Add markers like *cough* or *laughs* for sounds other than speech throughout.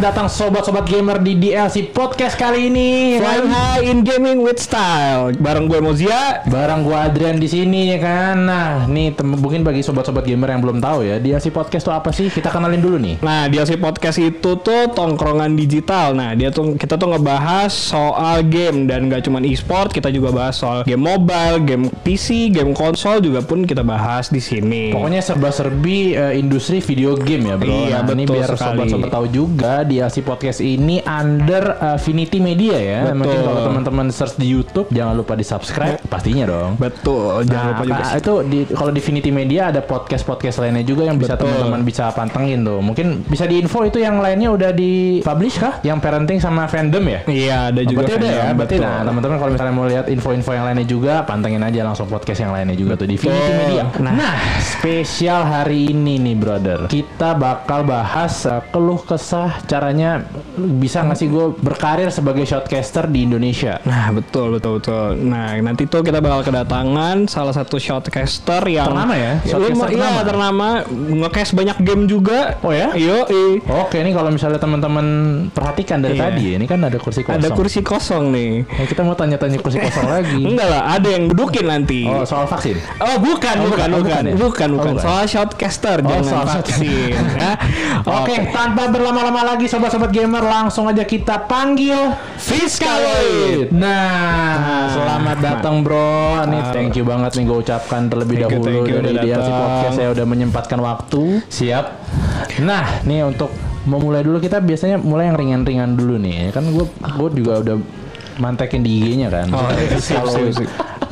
Datang sobat-sobat gamer di DLC Podcast kali ini. Flying high in gaming with style. Bareng gue Mozia. Barang gua Adrian di sini ya kan. Nah, nih mungkin bagi sobat-sobat gamer yang belum tahu ya, DLC Podcast itu apa sih? Kita kenalin dulu nih. Nah, DLC podcast itu tuh tongkrongan digital. Nah, dia tuh kita tuh ngebahas soal game dan gak cuma e-sport, kita juga bahas soal game mobile, game PC, game konsol juga pun kita bahas di sini. Pokoknya serba-serbi eh, industri video game ya, Bro. Iya, nah, ini betul biar sekali. sobat-sobat tahu juga DLC Podcast ini under Finity Media ya. Betul. Mungkin kalau teman-teman search di YouTube jangan lupa di-subscribe pastinya dong. Betul, jangan Nah, lupa juga. Itu di kalau di Finity Media ada podcast-podcast lainnya juga yang bisa teman-teman bisa pantengin tuh. Mungkin bisa diinfo itu yang lainnya udah di publish kah? Yang parenting sama fandom ya? Iya, ada juga. berarti udah ya, berarti betul. nah teman-teman kalau misalnya mau lihat info-info yang lainnya juga, pantengin aja langsung podcast yang lainnya juga tuh di Finity Media. Nah. Nah, spesial hari ini nih brother, kita bakal bahas uh, keluh kesah caranya bisa nggak sih gue berkarir sebagai shotcaster di Indonesia. Nah, betul, betul, betul. Nah, nanti tuh kita bakal kedatangan salah satu shotcaster yang Ternama ya? Shotcaster Luma- Iya, ternama? ternama. Nge-cast banyak game juga. Oh ya? Iya, Oke, ini kalau misalnya teman-teman perhatikan dari Iya. tadi, ini kan ada kursi kosong. Ada kursi kosong nih. Ya, kita mau tanya-tanya kursi kosong *laughs* lagi. Enggak lah, ada yang dudukin nanti. Oh, soal vaksin. Oh bukan, Oh, bukan, bukan, oh, bukan, bukan ya? bukan, Oh, bukan. bukan. Soal shotcaster, Oh, jangan soal vaksin. ya. *laughs* Oke, tanpa berlama-lama lagi sobat-sobat gamer langsung aja kita panggil Fiskaloid. Nah, selamat datang bro. Nih thank you banget nih gue ucapkan terlebih Thank dahulu you dari datang. Podcast saya udah menyempatkan waktu. Siap. Nah, nih untuk memulai dulu kita biasanya mulai yang ringan-ringan dulu nih. Kan gue gue juga udah mantekin di IG-nya kan. Oh, Misalnya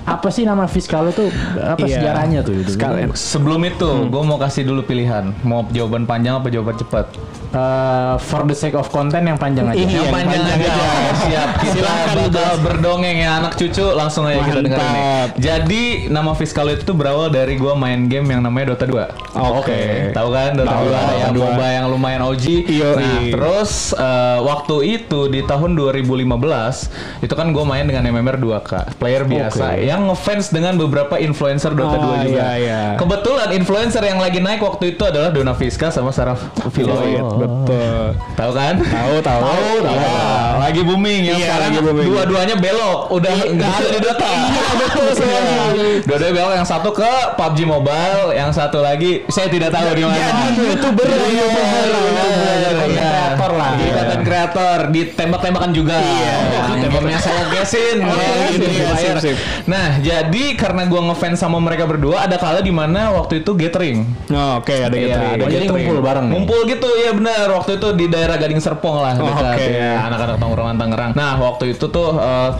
Apa sih nama Fiskalo tuh? Apa Iya. sejarahnya tuh? Itu? Sekalian. Sebelum itu, Hmm. gue mau kasih dulu pilihan. Mau jawaban panjang apa jawaban cepat? Eh, for the sake of content yang panjang aja. Iya, yang panjang, panjang aja. aja. Siap. Kita Silakan, bakal berdongeng ya anak cucu. Langsung aja kita dengerin nih. Mantap. Jadi nama Fiskaloid itu berawal dari gue main game yang namanya Dota 2. Oke. Tahu kan Dota Tahu 2 lah, yang Dota 2. MOBA yang lumayan OG. Iya, nah, terus eh, waktu itu di tahun 2015 itu kan gue main dengan MMR 2K, player biasa Oke. yang ngefans dengan beberapa influencer Dota Oh, 2 juga. iya, iya. Kebetulan influencer yang lagi naik waktu itu adalah Dona Fiska sama Sarah Filoid. Oh, betul. Tahu kan? Tahu, tahu. Tahu, tahu. Iya. Lagi booming ya. Iya, Sekarang lagi booming. Dua-duanya belok. Udah nggak ada di Dota. Iya, betul *laughs* sekali. Dua-duanya belok. Yang satu ke PUBG Mobile, yang satu lagi saya tidak tahu di mana. Jadi YouTuber, YouTuber, YouTuber, iya. kreator lah. Konten kreator, ditembak-tembakan juga. Iya. Tembaknya saya gesin. Oh, Ya. Nah, jadi karena gua ngefans sama mereka berdua, ada kala di mana waktu itu gathering. Oh, Oke, ada Iya, gitu. ada Oh, jadi gathering. ngumpul bareng nih? Ngumpul gitu, ya benar. Waktu itu di daerah Gading Serpong lah Oh, dekat oke. ya, anak-anak tongkrongan Tangerang. Nah, waktu itu tuh eh,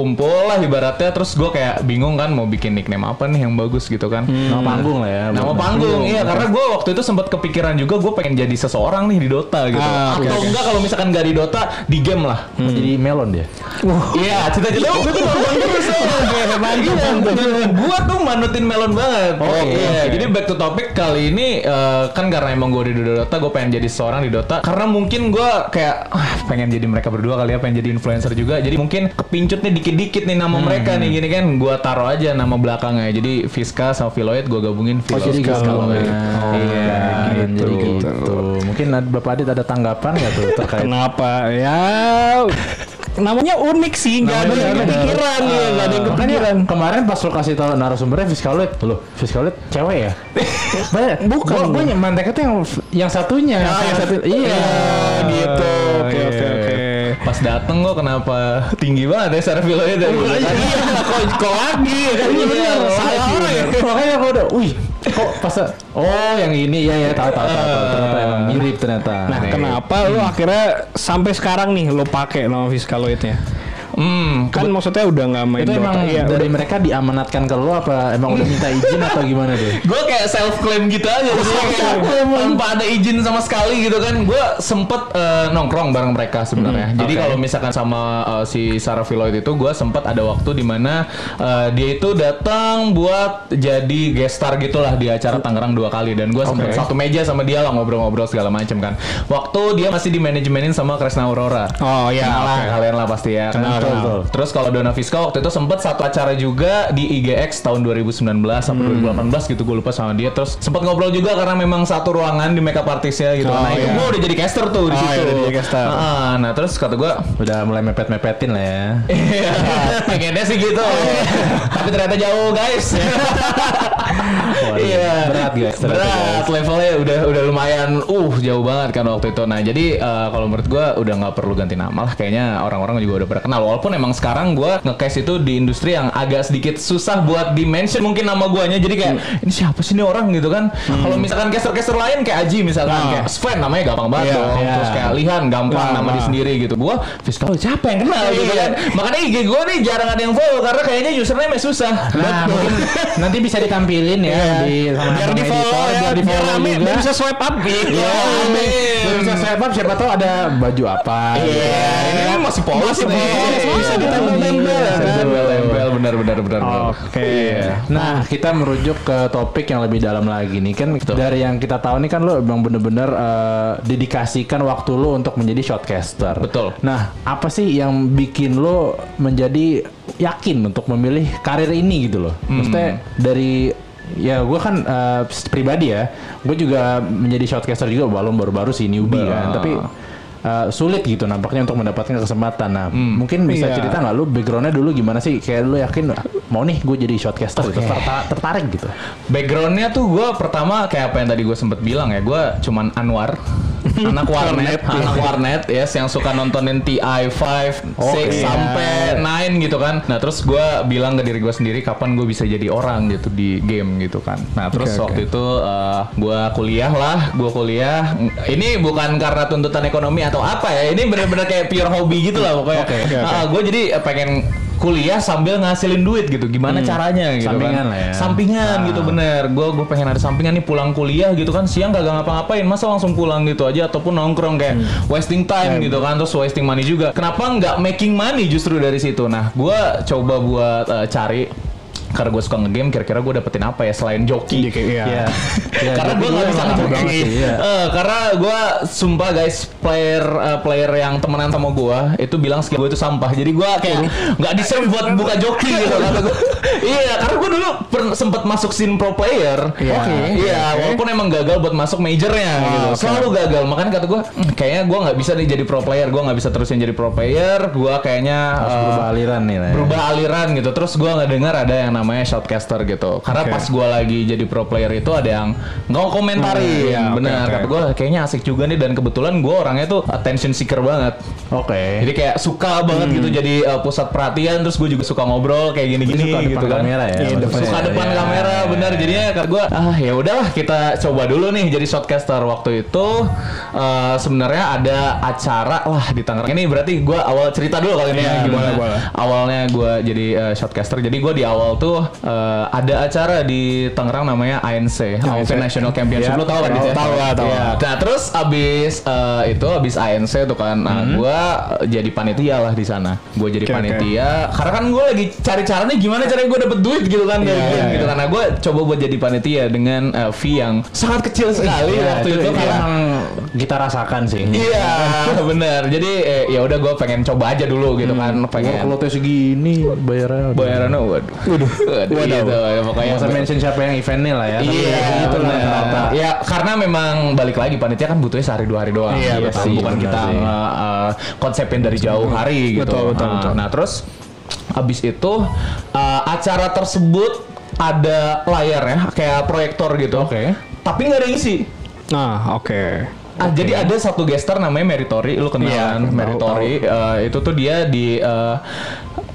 kumpul lah ibaratnya terus gue kayak bingung kan mau bikin nickname apa nih yang bagus gitu kan. Nama panggung lah ya. Nama panggung, iya karena gue waktu itu sempat kepikiran juga gue pengen jadi seseorang nih di Dota gitu. Ah, oke, Atau oke. enggak kalau misalkan gak di Dota, di game lah. Mau jadi melon dia. Iya, cita-cita waktu itu nonton terus gua tuh manutin melon banget. Oh, iya, oke. jadi back to topic kali ini eh, kan karena emang gue di Dota, gue pengen jadi seorang di Dota. Karena mungkin gue kayak ah, pengen jadi mereka berdua kali ya, pengen jadi influencer juga. Jadi mungkin kepincut nih dikit-dikit nih nama mereka nih gini kan. Gue taruh aja nama belakangnya. Jadi Fiska sama Filoid gue gabungin Oh jadi gitu. Oh, Iya, gitu. Jadi gitu. Mungkin ada- Bapak Adit ada tanggapan nggak tuh terkait Kenapa? Ya namanya unik sih, nggak ada yang kepikiran ya, nggak ada yang Makanya kepikiran. kemarin pas lu kasih tahu narasumbernya Fiskaloid, loh Fiskaloid cewek ya? *laughs* Banyak. Bukan. Gue manteknya tuh yang yang satunya. Ah, yang satu. Iya. gitu. Iya, oke, oke. Pas dateng kok kenapa tinggi banget ya secara Filoid ya? gitu kan. Iya, *laughs* kok kok lagi? Kan Iya, bener. Salah orang ya. Makanya aku udah, wih, kok pas *laughs* oh yang ini ya ya tahu tahu tahu tahu. ternyata emang mirip ternyata. Nah, Nih. kenapa lu akhirnya sampai sekarang nih lu pakai nama Fiskaloidnya? Hmm, Kan maksudnya udah nggak main itu Dota. emang Iya, dari udah. mereka diamanatkan ke lu apa emang udah minta izin atau gimana tuh? *laughs* gue kayak self claim gitu aja *laughs* sih tanpa ada izin sama sekali gitu kan gue sempet eh, nongkrong bareng mereka sebenarnya jadi oke. kalau misalkan sama eh, si Sarah Filoid itu gue sempet ada waktu di mana eh, dia itu datang buat jadi guest star gitulah di acara Tangerang dua kali dan gue sempet Oke. satu meja sama dia lah ngobrol-ngobrol segala macem kan waktu dia masih di manajemenin sama Kresna Aurora Oh iya, Kenal lah oke. kalian lah pasti ya kan Kenal, kenal. betul. Terus kalau Dona Fiska waktu itu sempet satu acara juga di IGX tahun 2019 sampai Hmm. 2018 gitu gue lupa sama dia. Terus sempat ngobrol juga karena memang satu ruangan di makeup artisnya gitu. Oh, nah itu iya. gue udah jadi caster tuh di Oh, situ. iya, udah jadi caster. Ah, nah terus kata gue Udah mulai mepet-mepetin lah ya. Iya, pengennya sih gitu. Tapi ternyata jauh, guys. *laughs* Iya. berat, guys, Berat, levelnya udah udah lumayan uh jauh banget kan waktu itu. Nah, jadi eh, kalau menurut gua udah nggak perlu ganti nama lah kayaknya orang-orang juga udah pada kenal. Walaupun emang sekarang gua nge-case itu di industri yang agak sedikit susah buat di-mention mungkin nama guanya. Jadi kayak ini siapa sih ini orang gitu kan. Kalau misalkan caster-caster lain kayak Aji misalkan Ah. kayak Sven namanya gampang banget Iya, dong. iya. Terus kayak Lihan gampang Nah, nama nah. sendiri gitu. Gua fiskal siapa yang kenal gitu kan. Makanya IG gua nih jarang ada yang follow karena kayaknya username susah. Nah, mungkin nanti bisa ditampilin ya di sama biar di follow ya biar di follow rame juga. biar bisa swipe up gitu Iya, biar bisa swipe up siapa tahu ada baju apa. Iya, ini kan masih polos Masih nih. polos, bisa Iya, ditempel-tempel, bisa kan? ditempel-tempel, benar benar benar. benar. Oke. Iya. Nah, kita merujuk ke topik yang lebih dalam lagi nih kan dari yang kita tahu nih kan lo emang bener-bener eh, dedikasikan waktu lo untuk menjadi shotcaster. Betul. Nah, apa sih yang bikin lo menjadi yakin untuk memilih karir ini gitu loh? Hmm. Maksudnya dari ya gue kan eh, pribadi ya, gue juga menjadi shotcaster juga walaupun baru-baru sih newbie kan, tapi eh, sulit gitu nampaknya untuk mendapatkan kesempatan. Nah, mungkin bisa Iya. cerita nggak lu backgroundnya dulu gimana sih? Kayak lu yakin mau nih gue jadi shotcaster gitu, terta- tertarik gitu. Backgroundnya tuh gue pertama kayak apa yang tadi gue sempet bilang ya, gue cuman Anwar, anak *laughs* warnet, anak warnet, yes, yang suka nontonin TI 5, 6 Oke. sampai 9 gitu kan. Nah terus gue bilang ke diri gue sendiri kapan gue bisa jadi orang gitu di game gitu kan. Nah terus oke. waktu itu gue kuliah lah, gue kuliah. Ini bukan karena tuntutan ekonomi atau apa ya, ini bener-bener kayak pure hobi gitu lah pokoknya. Oke, oke, oke. gue jadi eh, pengen kuliah sambil ngasilin duit gitu. Gimana caranya gitu Sampingan kan. lah ya. Sampingan Ah. gitu bener. Gue gue pengen ada sampingan nih pulang kuliah gitu kan siang kagak ngapa-ngapain masa langsung pulang gitu aja ataupun nongkrong kayak wasting time gitu kan terus wasting money juga. Kenapa nggak making money justru dari situ? Nah gue coba buat eh, cari karena gue suka ngegame kira-kira gue dapetin apa ya selain joki Iya. Ya, karena gue nggak bisa ngejoki sih. Iya. Eh, karena gue sumpah guys player eh, player yang temenan sama gue itu bilang skill gue itu sampah jadi gue kayak nggak deserve buat buka joki gitu kata gue iya karena gue dulu sempet masuk scene pro player Iya. oke iya walaupun emang gagal buat masuk majornya gitu oke. selalu gagal makanya kata gue "Hmm, kayaknya gue nggak bisa nih jadi pro player gue nggak bisa terusin jadi pro player gue kayaknya Harus eh, berubah aliran nih lah. ya. berubah aliran gitu terus gua nggak dengar ada yang namanya shotcaster gitu karena Oke. pas gua lagi jadi pro player itu ada yang nggak komentari Hmm, iya, oke, benar oke. kata gua kayaknya asik juga nih dan kebetulan gua orangnya tuh attention seeker banget Oke. jadi kayak suka banget gitu jadi uh, pusat perhatian terus gue juga suka ngobrol kayak gini-gini gitu depan kan kamera ya, Iya, maksudnya. suka depan Iya, kamera iya, benar iya. jadinya kata gue ah ya udahlah kita coba dulu nih jadi shotcaster waktu itu uh, sebenarnya ada acara lah di Tangerang ini berarti gue awal cerita dulu kali ini Iya, ya gimana boleh, boleh. awalnya gue jadi uh, shotcaster jadi gue di awal tuh uh, ada acara di Tangerang namanya ANC ANC National Championship Iya, lu tahu kan tahu, ya? tahu tahu Iya. lah. Nah terus abis uh, itu abis ANC tuh kan, nah Mhm. gue jadi panitia lah di sana. Gue jadi Oke, panitia, karena kan gue lagi cari caranya gimana caranya gue dapet duit gitu kan Iya, game iya, gitu. iya. Karena gue coba buat jadi panitia dengan uh, fee yang sangat kecil sekali Iya, waktu itu. itu karena emang kita rasakan sih. Iya benar. Jadi eh, ya udah gue pengen coba aja dulu gitu kan, pengen. Kalau tes segini bayarnya. Bayarannya waduh. Waduh. Waduh. Gitu, pokoknya Nggak usah mention siapa yang eventnya lah ya. Iya, gitu lah. Ya karena memang balik lagi panitia kan butuhnya sehari dua hari doang. Iya, Gitu. betul. Bukan Benar kita sih. uh, konsepin dari jauh hari gitu. Betul, betul, Nah, betul. Nah terus abis itu uh, acara tersebut ada layar ya, kayak proyektor gitu. Oke. Tapi nggak ada isi. Nah, oke. Ah, jadi ada satu gestar namanya Meritori, lu kenal Iya, tahu, Meritori, eh, itu tuh dia di eh,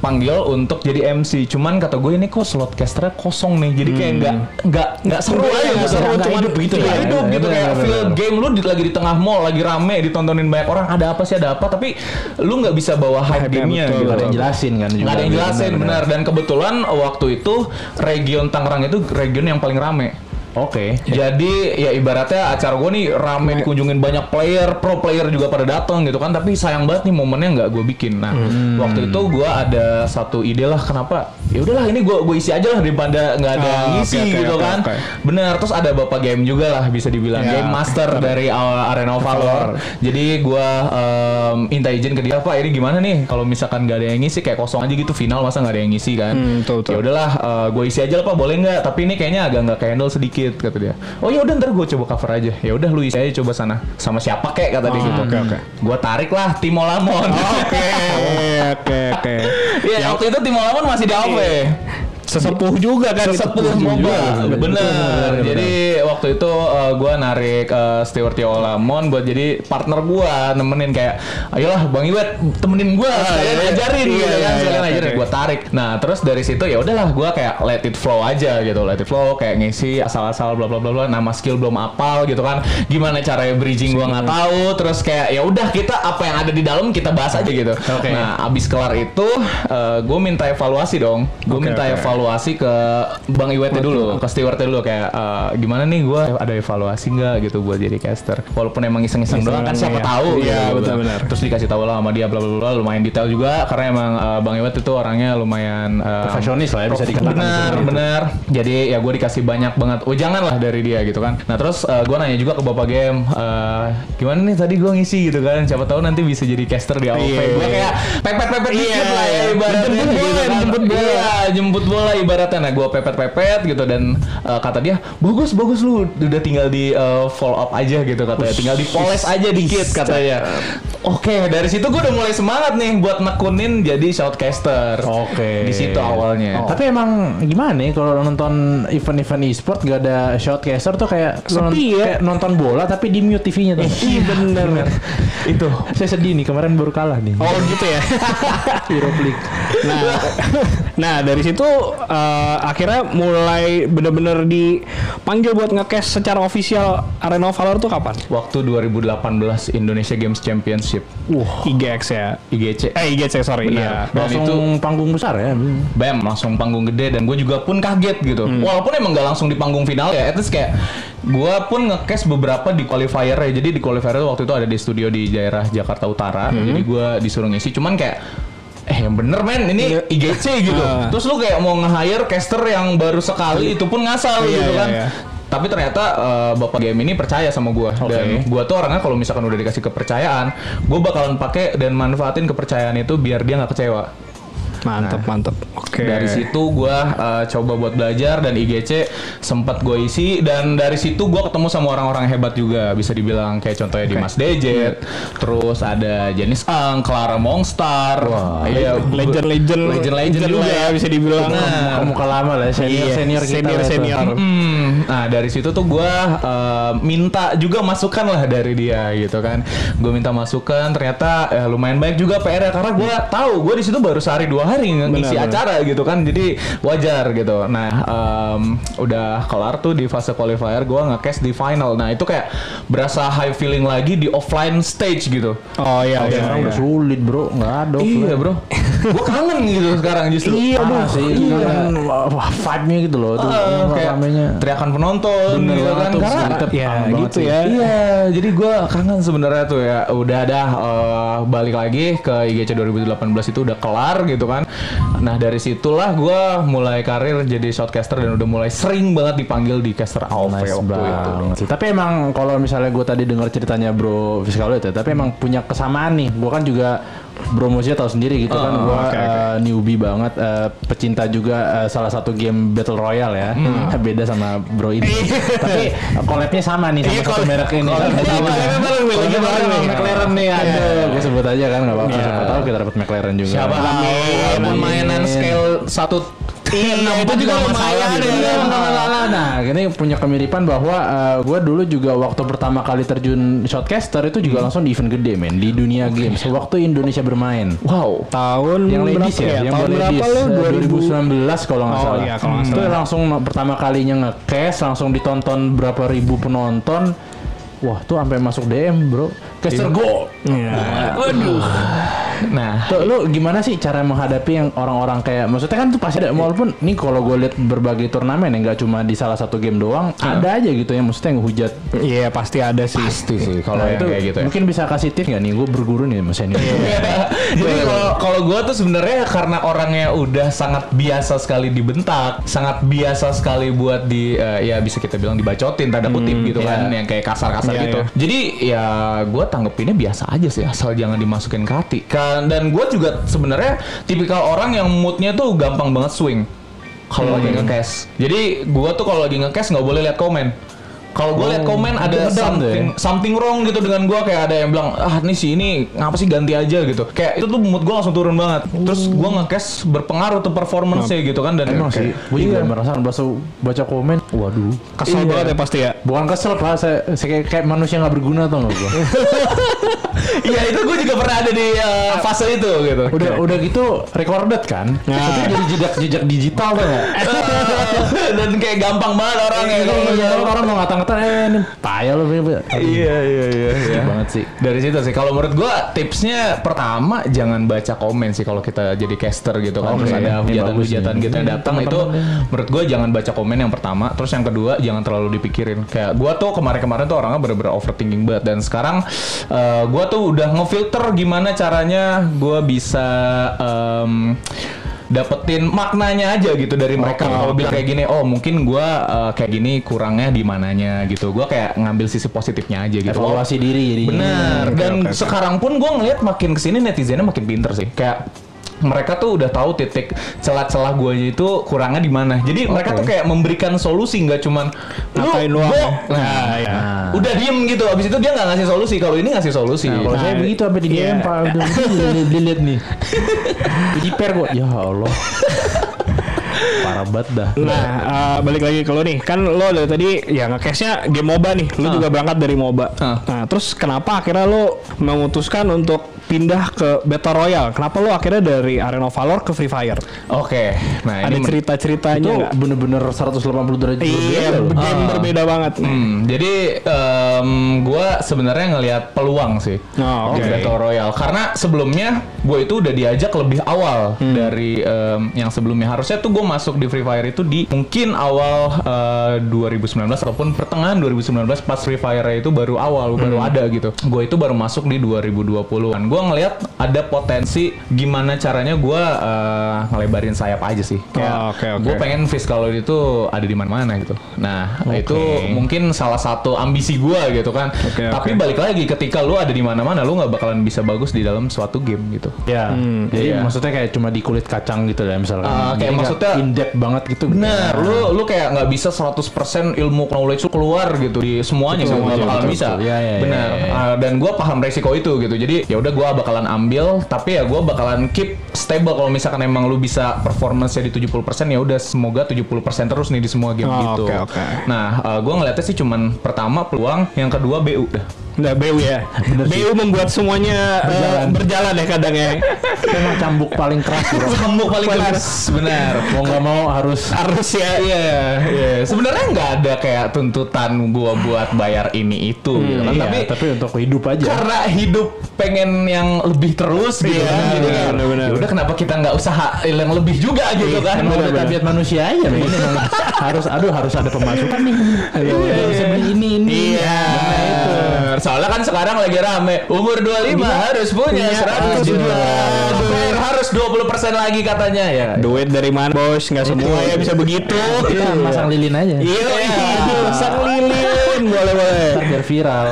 panggil untuk jadi MC. Cuman kata gue ini kok slot casternya kosong nih. Jadi kayak nggak nggak nggak seru Iya, aja, nggak seru, cuman hidup gitu ya. hidup Iya, gitu benar, kayak feel game lu lagi di tengah mall, lagi rame, ditontonin banyak orang. Ada apa sih, ada apa? Tapi lu nggak bisa bawa hype gamenya gitu. Nggak ada yang jelasin kan juga. Nggak ada yang jelasin benar. Dan kebetulan waktu itu region Tangerang itu region yang paling rame. Oke. Jadi ya ibaratnya acara gue nih rame dikunjungin banyak player, pro player juga pada datang gitu kan. Tapi sayang banget nih momennya nggak gue bikin. Nah waktu itu gue ada satu ide lah kenapa? Ya udahlah ini gue gue isi aja lah daripada nggak ada yang ngisi oke, oke, gitu oke, kan. oke. Bener. Terus ada bapak game juga lah bisa dibilang Ya, game master dari uh, Arena of Valor. Jadi gue um, minta izin ke dia Pak ini gimana nih kalau misalkan nggak ada yang ngisi kayak kosong aja gitu final masa nggak ada yang ngisi kan? Hmm. Ya udahlah gue isi aja lah Pak boleh nggak? Tapi ini kayaknya agak nggak handle sedikit kata dia. Oh ya udah ntar gue coba cover aja. Ya udah lu isi aja coba sana sama siapa kek kata dia gitu. oke, oke. Gue tarik lah Timo Lamon. Oke, oke, oke. *laughs* Iya waktu itu Timo Lamon masih di AOP. Sesepuh juga kan itu. Sesepuh MOBA. Bener. Jadi waktu itu gue narik uh, Stewart Yolamon buat jadi partner gue nemenin kayak ayolah Bang Iwet temenin gue sekalian iya. ajarin Iya, gitu iya, kan iya, sekalian ajarin oke. gue tarik. Nah terus dari situ ya udahlah gue kayak let it flow aja gitu let it flow kayak ngisi asal-asal bla bla bla bla nama skill belum apal gitu kan gimana caranya bridging gue nggak tahu terus kayak ya udah kita apa yang ada di dalam kita bahas aja gitu. Oke. Nah abis kelar itu gue minta evaluasi dong gue Oke, minta oke. evaluasi ke Bang Iwetnya dulu, ke stewardnya dulu kayak eh, gimana nih gue ada evaluasi nggak gitu buat jadi caster. Walaupun emang iseng-iseng doang kan siapa iya. tahu. Iya, gitu, betul, gua. benar. Terus dikasih tahu lah sama dia bla bla bla lumayan detail juga karena emang eh, Bang Iwet itu orangnya lumayan eh, Profesionis lah ya, bisa dikatakan Benar, seperti itu. benar. Jadi ya gue dikasih banyak banget ujangan lah dari dia gitu kan. Nah terus gue nanya juga ke bapak game, eh, gimana nih tadi gue ngisi gitu kan. Siapa tahu nanti bisa jadi caster di AOP. Iya, Gue iya. kayak pepet-pepet Iya, dikit lah ya iya. ibaratnya. Jemput gitu bola, jemput bola. Iya, jemput bola ibaratnya. Nah gue pepet-pepet gitu dan eh, kata dia bagus bagus lu udah tinggal di eh, follow up aja gitu katanya. Tinggal dipoles aja dikit katanya. Oke dari situ gue udah mulai semangat nih buat nekunin jadi shoutcaster. Oke. Di situ awalnya. Tapi emang gimana nih kalau nonton event-event e-sport gak ada shoutcaster tuh kayak Sepi ya. kayak nonton bola tapi di mute TV-nya tuh. Iya bener. Itu saya sedih nih kemarin baru kalah nih. Oh gitu ya. *laughs* Europe League. Nah, nah dari situ eh, akhirnya mulai bener-bener dipanggil buat nge-cast secara official Arena of Valor tuh kapan? Waktu 2018 Indonesia Games Championship Wah, IGX ya. IGC. Eh IGC sorry. Benar. Iya. Dan Langsung itu panggung besar ya. bam langsung panggung gede dan gue juga pun kaget gitu walaupun emang nggak langsung di panggung final ya at least kayak gue pun ngecast beberapa di qualifier ya jadi di qualifier itu waktu itu ada di studio di daerah Jakarta Utara jadi gue disuruh ngisi cuman kayak eh yang bener men. Ini IGC gitu. *laughs* Ah. terus lu kayak mau nge-hire caster yang baru sekali itu pun ngasal Iya, gitu iya, kan. iya. tapi ternyata eh, bapak game ini percaya sama gue dan gue tuh orangnya kalau misalkan udah dikasih kepercayaan gue bakalan pakai dan manfaatin kepercayaan itu biar dia nggak kecewa Mantep, mantep. Oke. dari situ gua uh, coba buat belajar dan IGC sempat gue isi dan dari situ gua ketemu sama orang-orang hebat juga bisa dibilang kayak contohnya Dimas Dejet, terus ada Jenis Ang, Clara Mongstar, iya legend-legend legend-legend juga ya bisa dibilang. Benar. Muka lama lah senior Iya, senior kita. senior, senior. Hmm, nah dari situ tuh gue minta juga masukan lah dari dia gitu kan. Gue minta masukan, ternyata eh, lumayan baik juga PR-nya karena gue tahu gue di situ baru sehari dua hari ngisi Benar, benar. acara gitu kan, jadi wajar gitu. Nah em, udah kelar tuh di fase qualifier, gue nge-cast di final. Nah itu kayak berasa high feeling lagi di offline stage gitu. Oh iya, iya, Sekarang iya. udah sulit bro, nggak ada. Iya bro, *laughs* gue kangen gitu sekarang justru. Iya, Aduh, sih, iya. kan, wah, vibe-nya gitu loh, tuh, Eh, kayak ramenya. teriakan penonton Bener gitu kan karena mantep, ya, gitu ya. Iya, jadi gue kangen sebenarnya tuh ya. Udah dah eh, balik lagi ke IGC 2018 itu udah kelar gitu kan. Nah dari situlah gue mulai karir jadi shotcaster dan udah mulai sering banget dipanggil di caster AOV Nice waktu itu. banget sih. Tapi emang kalau misalnya gue tadi dengar ceritanya Bro Fiskalo itu, tapi emang punya kesamaan nih. Gue kan juga Bro Musia tahu sendiri gitu kan. Gue oke, oke. newbie banget, eh, pecinta juga eh, salah satu game Battle Royale ya. *laughs* Beda sama Bro ini. *laughs* tapi collabnya sama nih sama Iya, satu merek ini. collabnya nih, lagi nih. McLaren nih. Aduh, gue sebut aja kan nggak apa-apa. Iya. Siapa tahu kita dapat McLaren juga. Siapa tahu mainan scale satu Iya, enam itu pun juga masalah gitu. ya. Iya, nggak masalah. Nah, ini punya kemiripan bahwa gue dulu juga waktu pertama kali terjun shotcaster itu juga langsung di event gede men di dunia games. Waktu Indonesia bermain. Wow. Tahun Yang berapa ladies ya, yang Tahun berapa ladies, lu? eh, 2019 kalau nggak Oh, salah. iya, kalau Itu langsung pertama kalinya nge-cast, langsung ditonton berapa ribu penonton. Wah, tuh sampai masuk DM, Bro. Caster go. Iya. Waduh. Nah, Tuh, lu gimana sih cara menghadapi yang orang-orang kayak maksudnya kan tuh pasti ada walaupun nih kalau gue lihat berbagai turnamen ya nggak cuma di salah satu game doang ada aja gitu yang maksudnya yang hujat Iya pasti ada sih. pasti sih kalau yang kayak gitu ya. mungkin bisa kasih tips nggak nih gue berguru nih mas ini *laughs* Jadi kalau kalau gue tuh sebenarnya karena orangnya udah sangat biasa sekali dibentak, sangat biasa sekali buat di eh, ya bisa kita bilang dibacotin tanda kutip gitu kan, yang kayak kasar-kasar Iya, gitu. iya. Jadi ya gue tanggepinnya biasa aja sih, asal jangan dimasukin ke hati. Dan gue juga sebenarnya tipikal orang yang moodnya tuh gampang banget swing kalau lagi nge-cash. Jadi gue tuh kalau lagi nge-cash nggak boleh lihat komen. Kalau gue lihat komen ada ngedam tuh ya? something something wrong gitu dengan gue kayak ada yang bilang ah nih si ini ngapa sih ganti aja? gitu. Kayak itu tuh mood gue langsung turun banget. Terus gue nge-cash berpengaruh tuh performance gitu kan dan emang sih. Gue juga Iya. merasa baca baca komen waduh. Kesel Iya. banget ya pasti ya. bukan kesel pak. Saya, saya kayak, kayak manusia nggak berguna tuh nggak gue *laughs* iya itu gue juga pernah ada di uh, fase itu gitu. Udah udah gitu recorded kan? Nah. itu jadi jejak jejak digital tuh *laughs* dan kayak gampang banget orang ya kalau Iya, orang mau ngata-ngatain eh payah lo Beb." iya iya iya iya. banget sih. Dari situ sih. Kalau menurut gua tipsnya pertama jangan baca komen sih kalau kita jadi caster gitu kan. Terus ada hujatan-hujatan gitu yang datang itu menurut gua jangan baca komen yang pertama. Terus yang kedua jangan terlalu dipikirin. Kayak gua tuh kemarin-kemarin tuh orangnya bener-bener overthinking banget. Dan sekarang eh, gua tuh udah ngefilter gimana caranya gua bisa dapetin maknanya aja gitu dari mereka kalau bilang kayak gini oh mungkin gua eh, kayak gini kurangnya di mananya gitu gua kayak ngambil sisi positifnya aja gitu evaluasi diri jadi Benar. oke, Dan oke. sekarang pun gue ngeliat makin ke sini netizennya makin pinter sih. Kayak mereka tuh udah tahu titik celah-celah gue itu kurangnya di mana. Jadi mereka tuh kayak memberikan solusi nggak cuman Ngatain lu doang gok." ya. Nah, Nah, iya. udah diem gitu. Abis itu dia nggak ngasih solusi. Kalau ini ngasih solusi. Nah, kalau Nah, saya begitu sampai di iya. DM Pak udah dilihat, nih. *laughs* Di per gua. Ya Allah. Parah banget dah. Nah, eh, balik lagi ke lo nih. Kan lo dari tadi ya nge-cashnya game MOBA nih. Lo juga berangkat dari MOBA. Ah. Nah, terus kenapa akhirnya lo memutuskan untuk pindah ke Battle Royale? Kenapa lo akhirnya dari Arena of Valor ke Free Fire? Oke. Nah Ada cerita-ceritanya Itu bener-bener 180 derajat Iya, berbeda loh. game berbeda banget. Hmm, jadi em, gua sebenarnya ngelihat peluang sih Oh, di oke. Battle Royale karena sebelumnya gue itu udah diajak lebih awal Hmm. dari em, yang sebelumnya harusnya tuh gue masuk di Free Fire itu di mungkin awal eh, 2019 ataupun pertengahan 2019 pas Free Fire itu baru awal baru Hmm. ada gitu gue itu baru masuk di 2020 kan gue ngelihat ada potensi gimana caranya gue eh, ngelebarin sayap aja sih kayak Oh, oke, oke. gue pengen fiscal itu ada di mana-mana gitu nah itu mungkin salah satu ambisi gue gitu kan Oke, tapi oke. balik lagi ketika lu ada di mana-mana lu nggak bakalan bisa bagus di dalam suatu game gitu Ya, jadi iya. maksudnya kayak cuma di kulit kacang gitu lah misalkan. Ah, kayak Jadi maksudnya- in depth banget gitu. Bener, lu lu kayak nggak bisa 100% ilmu knowledge lu keluar gitu di semuanya Betul, gitu, nggak betul, bakalan betul, bisa. betul. Ya, ya, ya, Bener. ya, ya. Ah, dan gua paham resiko itu gitu. Jadi ya udah gua bakalan ambil, tapi ya gua bakalan keep stable kalau misalkan emang lu bisa performance di 70% ya udah semoga 70% terus nih di semua game Oh, gitu. oke, oke. Nah, eh, gua ngeliatnya sih cuman pertama peluang, yang kedua BU dah. Nah, BU ya. BU membuat semuanya eh, Berjalan. berjalan ya kadang ya. Memang cambuk paling keras bro. Cambuk paling keras, benar. Mau nggak mau harus Harus ya. Iya, iya. Sebenarnya nggak ada kayak tuntutan gua buat bayar ini itu gitu kan. Iya, Tapi tapi untuk hidup aja. karena hidup pengen yang lebih terus gitu Iya, kan. Jadi benar, kan, benar, benar. ya udah kenapa kita nggak usaha yang lebih juga gitu kan. Emang udah bener-bener. tabiat manusia aja. Ini emang harus aduh harus ada pemasukan nih. Aduh, bisa beli ini ini. Iya. Nah, Soalnya kan sekarang lagi rame. Umur 25 harus punya Punya 100 aduh. juta. KPR harus 20% lagi katanya ya. Duit dari mana bos? Nggak semua ya bisa begitu. Kita masang lilin aja. Iya, iya. Sang lilin boleh boleh. Biar viral.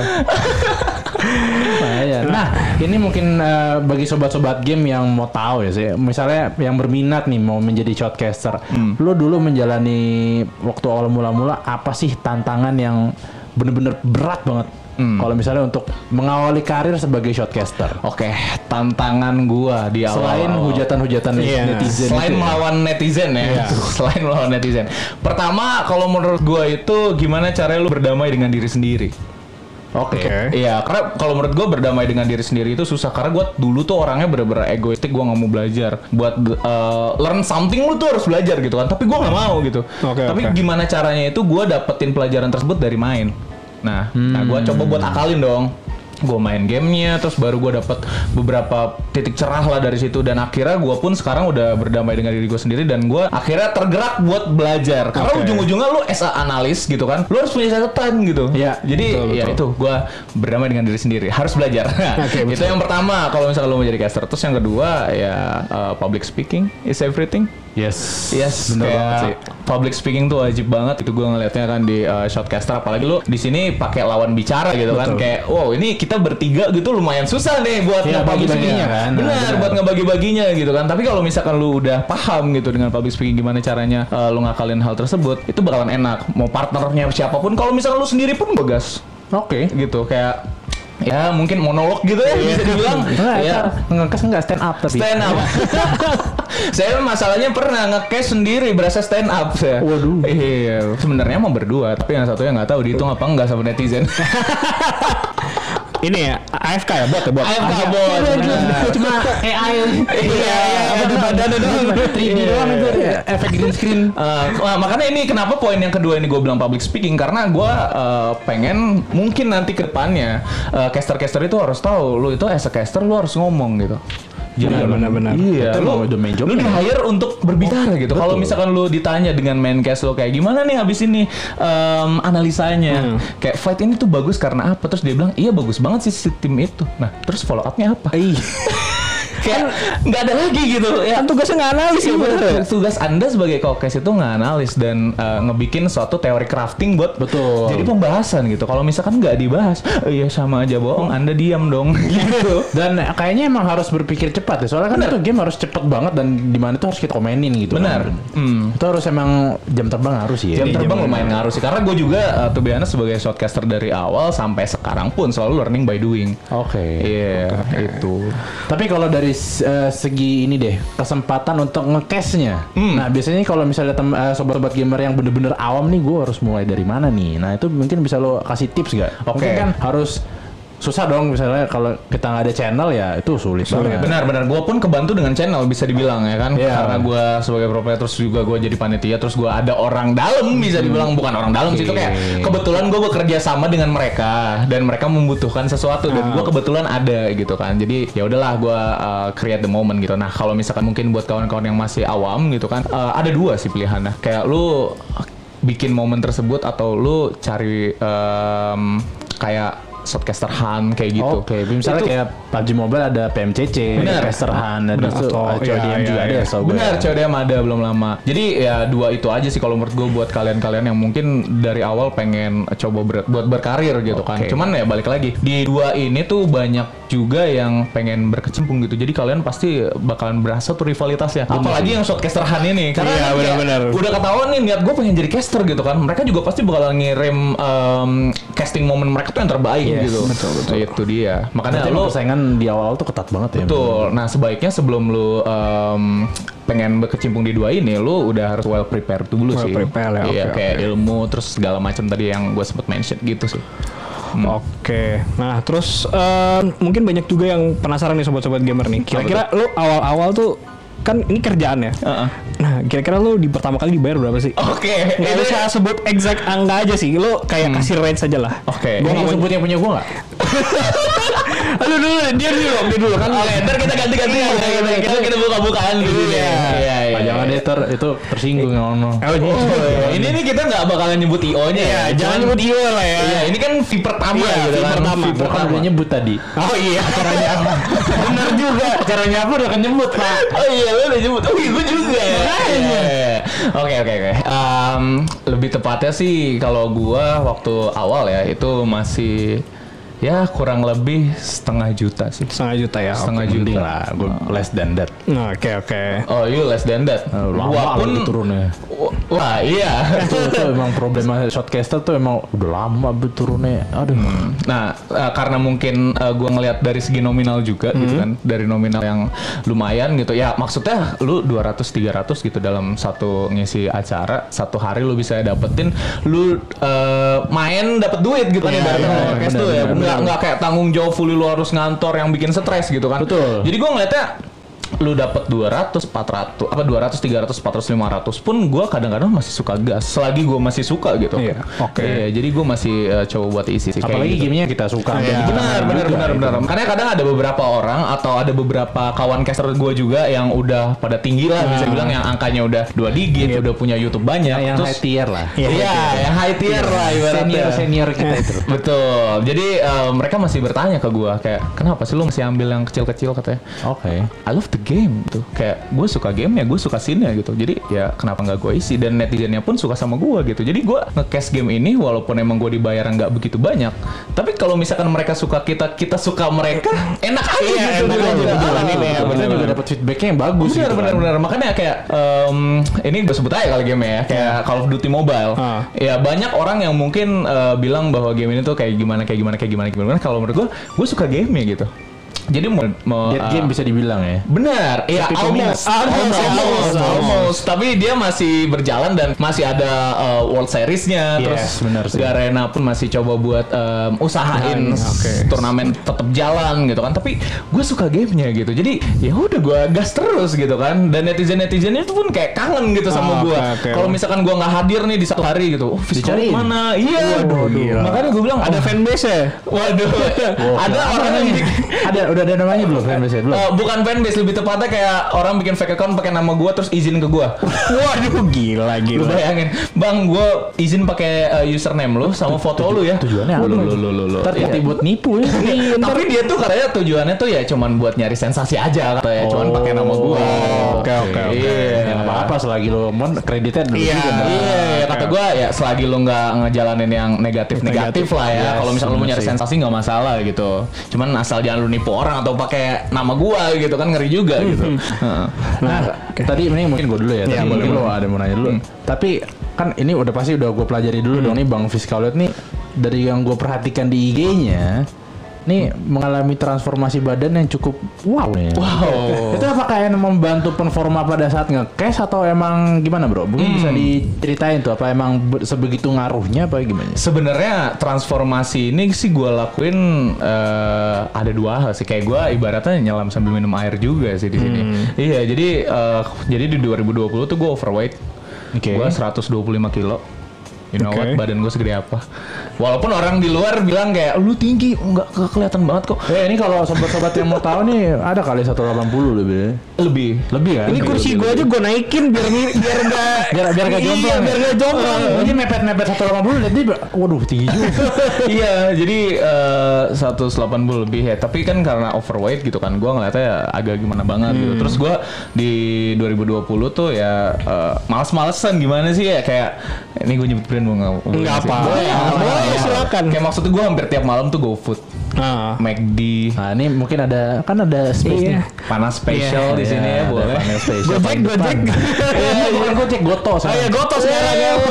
Nah, ini mungkin eh, bagi sobat-sobat game yang mau tahu ya sih, misalnya yang berminat nih mau menjadi shotcaster, lo dulu menjalani waktu awal mula-mula apa sih tantangan yang bener-bener berat banget? Kalau misalnya untuk mengawali karir sebagai shotcaster, Oke, tantangan gua di awal. selain hujatan-hujatan Iya. netizen, Selain itu ya. melawan netizen ya, Iya. *laughs* selain melawan netizen. Pertama, kalau menurut gua itu gimana caranya lu berdamai dengan diri sendiri. Oke. Oke. Iya, karena kalau menurut gue berdamai dengan diri sendiri itu susah karena gue dulu tuh orangnya bener-bener egoistik, gue nggak mau belajar. Buat uh, learn something lu tuh harus belajar gitu kan, tapi gue nggak mau gitu. Oke, tapi oke. gimana caranya itu gue dapetin pelajaran tersebut dari main. Nah, nah gue coba buat akalin dong. gue main gamenya terus baru gue dapet beberapa titik cerah lah dari situ. Dan akhirnya gue pun sekarang udah berdamai dengan diri gue sendiri dan gue akhirnya tergerak buat belajar. Karena ujung-ujungnya lu as a analis gitu kan lu harus punya catatan gitu. Iya, jadi betul, ya betul. itu gue berdamai dengan diri sendiri. Harus belajar. Oke, *laughs* itu yang pertama kalau misalnya lu mau jadi caster. Terus yang kedua ya uh, public speaking is everything Yes. Yes, Bener kayak banget sih. public speaking tuh wajib banget. Itu gue ngelihatnya kan di uh, Shotcaster apalagi lu di sini pakai lawan bicara gitu kan. Betul. Kayak wow, ini kita bertiga gitu lumayan susah nih buat Iya, ngebagi-baginya. bagi-baginya kan. Nah, Benar, benar. buat ngebagi-baginya gitu kan. Tapi kalau misalkan lu udah paham gitu dengan public speaking gimana caranya uh, lu ngakalin hal tersebut, itu bakalan enak. Mau partnernya siapa pun, kalau misalkan lu sendiri pun gas Oke. gitu kayak ya mungkin monolog gitu ya bisa dibilang Enggak, ya ngekes enggak stand up tapi. stand up. *laughs* saya masalahnya pernah nge-cash sendiri berasa stand up saya. Waduh. Iya, sebenarnya mau berdua, tapi yang satunya nggak tahu dihitung apa enggak sama netizen. *laughs* Ini ya AFK ya bot ya bot. AFK bot. benar. Cuma AI. Iya, apa di badannya doang. 3D doang itu efek green screen. Eh, nah, makanya ini kenapa poin yang kedua ini gue bilang public speaking karena gue eh, pengen mungkin nanti ke depannya eh, caster-caster itu harus tahu lu itu as a caster lu harus ngomong gitu. Benar, benar, benar. Iya, lu, domain lu jobnya. di hire untuk berbicara gitu. Kalau misalkan lu ditanya dengan main cast lo kayak gimana nih habis ini em, analisanya, Hmm. kayak fight ini tuh bagus karena apa? Terus dia bilang iya bagus banget sih si tim itu. Nah terus follow upnya apa? Ih. *laughs* kayak nggak ada lagi gitu ya. Kan tugasnya nggak analis ya Iya, bener ya. tugas anda sebagai kokes itu nganalisis dan eh, ngebikin suatu teori crafting buat Betul. jadi pembahasan gitu. Kalau misalkan nggak dibahas, "Eh, iya sama aja bohong. Anda diam dong *laughs* gitu. Dan kayaknya emang harus berpikir cepat ya. Soalnya kan Bener. itu game harus cepet banget dan di mana tuh harus kita komenin gitu. Benar. kan. Hmm. Itu harus emang jam terbang harus sih ya. Jam Iya, terbang jam lumayan ngaruh sih karena gue juga uh, be honest sebagai shotcaster dari awal sampai sekarang pun selalu learning by doing. Oke. Iya, itu. Tapi kalau dari eh, segi ini deh, kesempatan untuk nge-cashnya. Hmm. Nah, biasanya kalau misalnya tem- eh, sobat-sobat gamer yang bener-bener awam nih, gue harus mulai dari mana nih? Nah, itu mungkin bisa lo kasih tips gak? Oke. Mungkin kan harus susah dong misalnya kalau kita nggak ada channel ya itu sulit, banget. Benar-benar gue pun kebantu dengan channel bisa dibilang ya kan? Iya. karena gue sebagai pro player terus juga gue jadi panitia terus gue ada orang dalam bisa dibilang. Bukan orang dalam sih itu kayak kebetulan gue bekerja sama dengan mereka dan mereka membutuhkan sesuatu dan gue kebetulan ada gitu kan. Jadi ya udahlah gue uh, create the moment gitu. Nah kalau misalkan mungkin buat kawan-kawan yang masih awam gitu kan uh, ada dua sih pilihannya. Kayak lu bikin momen tersebut atau lu cari um, kayak shotcaster hunt kayak gitu Oke, misalnya Itu- kayak PUBG Mobile ada PMCC, Caster Hunt, ada Benar, tuh, atau- ada CODM iya, juga iya, ada iya. so. Benar, CODM ada belum lama. Jadi ya dua itu aja sih kalau menurut gue buat kalian-kalian yang mungkin dari awal pengen coba ber- buat berkarir gitu kan. Oke. Cuman ya balik lagi di dua ini tuh banyak juga yang pengen berkecimpung gitu. Jadi kalian pasti bakalan berasa tuh rivalitasnya. Apalagi yang shotcaster Han ini karena Iya, kan kayak benar-benar. udah ketahuan nih niat gue pengen jadi caster gitu kan. Mereka juga pasti bakalan ngirim em, casting momen mereka tuh yang terbaik Yes, gitu. betul, betul. Itu dia. Makanya Berarti lo persaingan di awal tuh ketat banget ya. Betul. Nah sebaiknya sebelum lu em, pengen berkecimpung di dua ini, lu udah harus well prepared dulu Well sih. prepared ya, Iya oke, kayak oke. ilmu terus segala macam tadi yang gue sempet mention gitu sih. Hmm. Oke, nah terus eh, mungkin banyak juga yang penasaran nih sobat-sobat gamer nih. Kira-kira lu awal-awal tuh kan ini kerjaan ya. Heeh. Nah, kira-kira lu di pertama kali dibayar berapa sih? Oke. Nggak itu- usah sebut exact angka aja sih. Lu kayak kasih range aja lah. Oke. Gue Ini mau sebut yang punya gue nggak? *laughs* Aduh dulu, dia dulu, dia dulu kan. Oke, ntar kita ganti-ganti ya. Kita, kita, kita buka-bukaan dulu ya. Iya, iya. Ah, Jangan deh ter itu tersinggung yang ono. Oh, iya. Oh, iya. ini nih kita nggak bakalan nyebut IO-nya ya. Iya, jangan nyebut IO lah ya. Iya, ini kan fee pertama Iya, gitu fee kan. pertama. Fee Gue udah nyebut tadi. Oh iya, caranya apa? Bener juga. Caranya apa udah kan nyebut pak. Oh iya, lu udah nyebut. Oh iya, gue juga ya. Iya. Oke, oke, oke. Lebih tepatnya sih kalau gua waktu awal ya itu masih ya kurang lebih setengah juta sih. Setengah juta ya. Setengah oke. juta. Lah, gue less than that. Nah, Oke, oke. Oh, you less than that. Eh, Lama pun turunnya. Wah, iya. itu, itu emang problema shotcaster tuh emang udah lama bet turunnya. Aduh. Nah, eh, karena mungkin eh, gua ngelihat dari segi nominal juga gitu kan, dari nominal yang lumayan gitu. Ya, maksudnya lu 200 300 gitu dalam satu ngisi acara, satu hari lu bisa dapetin lu eh, main dapet duit gitu kan Iya, ibaratnya podcast benar, tuh ya. Nggak nggak kayak tanggung jawab fully lu harus ngantor yang bikin stres gitu kan. Betul. Jadi gua ngeliatnya lu dapat 200, 400, apa 200, 300, 400, 500 pun gua kadang-kadang masih suka gas. Selagi gua masih suka gitu. Iya, oke. Iya, jadi gua masih eh, coba buat isi sih Apalagi gitu. gamenya kita suka. Iya. Kita Benar, benar, benar, benar. Makanya kadang ada beberapa orang atau ada beberapa kawan caster gue juga yang udah pada tinggi lah, bisa bilang yang angkanya udah dua digit, udah punya YouTube banyak. Nah, yang terus high tier lah. Iya, Iya, yang high tier lah ibaratnya. Senior senior kita itu. *laughs* Betul. Jadi eh, mereka masih bertanya ke gua kayak kenapa sih lu masih ambil yang kecil-kecil katanya. Oke. I love the game tuh. Kayak gue suka game ya, gue suka scene gitu. Jadi ya kenapa nggak gue isi dan netizennya pun suka sama gue gitu. Jadi gue nge-cash game ini walaupun emang gue dibayar nggak begitu banyak. Tapi kalau misalkan mereka suka kita, kita suka mereka, enak aja Iya, gitu. enak aja, betul, ya, bener, juga dapat feedbacknya yang bagus. Benar, gitu benar, kan. benar. Makanya kayak em, ini gue sebut aja kali game ya, kayak Call of Duty Mobile. Ah. Ya banyak orang yang mungkin eh, bilang bahwa game ini tuh kayak gimana, kayak gimana, kayak gimana, kayak gimana. Kalau menurut gue, gue suka game ya gitu. Jadi mau, mau Dead eh, game bisa dibilang ya. Benar, ya almost, almost, Almost, almost, almost. almost. Tapi dia masih berjalan dan masih ada uh, World Series-nya. Yes, terus benar sih. Garena pun masih coba buat um, usahain oke. turnamen tetap jalan gitu kan. Tapi gue suka gamenya gitu. Jadi ya udah gue gas terus gitu kan. Dan netizen netizennya itu pun kayak kangen gitu sama Oh, gue. oke, oke. Kalau misalkan gue nggak hadir nih di satu hari gitu, oh Dicariin? mana? Iya, Waduh, gila. makanya gue bilang Ada oh, fanbase ya? Waduh, *laughs* ada orang yang ada udah ada namanya belum fanbase belum? Eh, bukan fanbase lebih tepatnya kayak orang bikin fake account pakai nama gua terus izin ke gua. *laughs* Waduh, gila, Lu gila. bayangin, Bang, gua izin pakai eh, username lu sama foto lu ya. Tujuannya apa? Lu lu lu lu. lu. Ntar Iya. buat nipu ya. *laughs* Tapi dia tuh katanya tujuannya tuh ya cuman buat nyari sensasi aja katanya, cuman pakai nama gua. oke, oke, oke. Iya. Ya nggak apa-apa selagi lo mau kreditnya dulu Iya. Iya, ya kata gua ya selagi lu nggak ngejalanin yang negatif-negatif lah ya. Kalau misalnya lu mau nyari sensasi nggak masalah gitu. Cuman asal jangan lu nipu orang atau pakai nama gua gitu kan ngeri juga gitu. Heeh. Nah, tadi ini mungkin gue dulu ya. Tadi Iya, mungkin boleh, lo ada mau nanya dulu. Tapi kan ini udah pasti udah gue pelajari dulu dong nih Bang Fiskalet nih dari yang gue perhatikan di IG-nya nih mengalami transformasi badan yang cukup wow nih. Wow. Itu apakah yang membantu performa pada saat nge-cash atau emang gimana bro? Mungkin bisa diceritain tuh apa emang be- sebegitu ngaruhnya apa gimana? Sebenarnya transformasi ini sih gue lakuin eh, ada dua hal sih. Kayak gue ibaratnya nyelam sambil minum air juga sih di sini. Iya, jadi eh, jadi di 2020 tuh gue overweight. Oke. Gue 125 kilo. You know Oke. what, badan gue segede apa? Walaupun orang di luar bilang kayak lu tinggi, nggak kelihatan banget kok. Eh ini kalau sobat-sobat yang mau tahu nih ada kali 180 lebih. Lebih. Lebih kan? Ini kursi gua aja gua naikin biar biar enggak *laughs* biar biar gak jomplang. Iya, biar enggak jomplang. Ini mepet-mepet 180 lihat dia waduh tinggi juga. *laughs* iya, jadi eh, 180 lebih ya. Tapi kan karena overweight gitu kan, gua ngeliatnya ya agak gimana banget gitu. Terus gua di 2020 tuh ya eh, males-malesan gimana sih ya kayak ini gue nyebut brand mau nggak? Nggak apa. Boleh, Boleh, silakan. Kayak maksudnya gue hampir tiap malam tuh GoFood, Ah. McD, Nah, ini mungkin ada kan ada space Iya. nih. panas special Iya, di sini ya ada boleh. panel space. Gojek. Gojek. Eh, bukan Gojek, Goto. Oh iya, Goto sekarang ya. *laughs*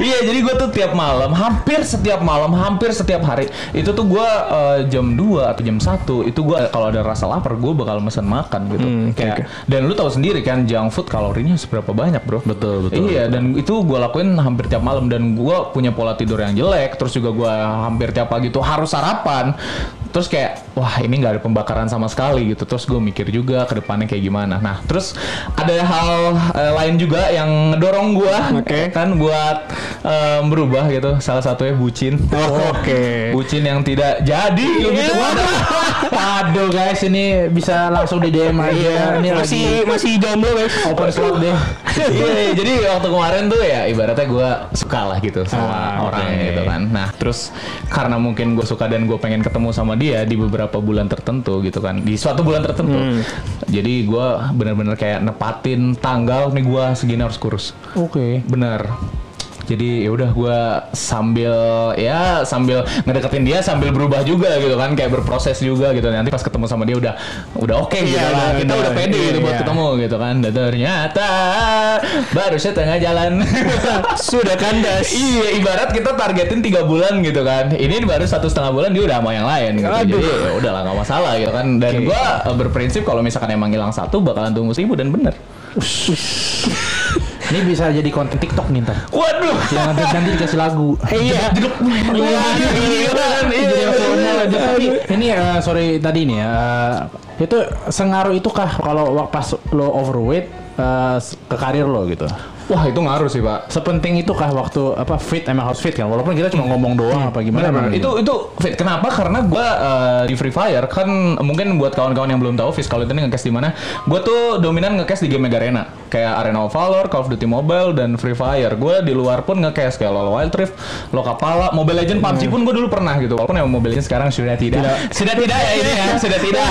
Iya, jadi gue tuh tiap malam, hampir setiap malam, hampir setiap hari, itu tuh gue eh, jam 2 atau jam 1 itu gue kalau ada rasa lapar gue bakal mesen makan gitu. Hmm, oke, Kayak dan lu tahu sendiri kan junk food kalorinya seberapa banyak, Bro? Betul, betul. Iya, dan itu gue lakuin hampir tiap malam dan gue punya pola tidur yang jelek, terus juga gue hampir tiap pagi tuh harus sarapan. Terus kayak wah ini nggak ada pembakaran sama sekali gitu. Terus gue mikir juga ke depannya kayak gimana. Nah, terus ada hal eh, lain juga yang ngedorong gue Oke. kan buat eh, berubah gitu. Salah satunya bucin. Oh, oke. Bucin yang tidak jadi gitu. Aduh guys, ini bisa langsung di DM aja. Ini masih lagi masih jomblo guys. open slot deh. Iya, iya. *laughs* jadi waktu kemarin tuh ya ibaratnya gue suka lah gitu sama Ah, orang oke. gitu kan. Nah terus karena mungkin gue suka dan gue pengen ketemu sama dia di beberapa bulan tertentu gitu kan, di suatu bulan tertentu. Hmm. Jadi gue bener-bener kayak nepatin tanggal nih gue segini harus kurus. Oke. Bener. Jadi ya udah gue sambil ya sambil ngedeketin dia sambil berubah juga gitu kan kayak berproses juga gitu. Nanti pas ketemu sama dia udah udah oke gitu Iya, lah. kita udah pede gitu Iya, buat iya. ketemu gitu kan. Dan ternyata baru setengah jalan. *laughs* Sudah kandas. iya ibarat kita targetin tiga bulan gitu kan. Ini baru satu setengah bulan dia udah sama yang lain gitu. Aduh. jadi ya udahlah nggak masalah gitu kan. Dan Oke. gua eh, berprinsip kalau misalkan emang hilang satu bakalan tunggu seribu dan bener Ini bisa jadi konten TikTok nih ntar. Waduh. Yang nanti, nanti dikasih lagu. Iya. Kan? Iya, iya, iya. ini eh, sorry tadi nih ya. itu sengaruh itu kah kalau pas lo overweight eh, ke karir lo gitu? Wah, itu ngaruh sih, Pak. Sepenting itu kah waktu apa fit emang harus fit kan? Walaupun kita cuma ngomong doang apa gimana? Benar, benar. emang Itu gitu? itu fit. Kenapa? Karena gua eh, di Free Fire kan mungkin buat kawan-kawan yang belum tahu kalau itu ngecast di mana. Gua tuh dominan ngecast di game Mega Arena. Kayak Arena of Valor, Call of Duty Mobile dan Free Fire. Gua di luar pun ngecast kayak LoL Wild Rift, Lokapala, Mobile Legend, PUBG pun gua dulu pernah gitu. Walaupun emang Mobile Legend sekarang sudah tidak. Sudah tidak ya ini ya, sudah tidak.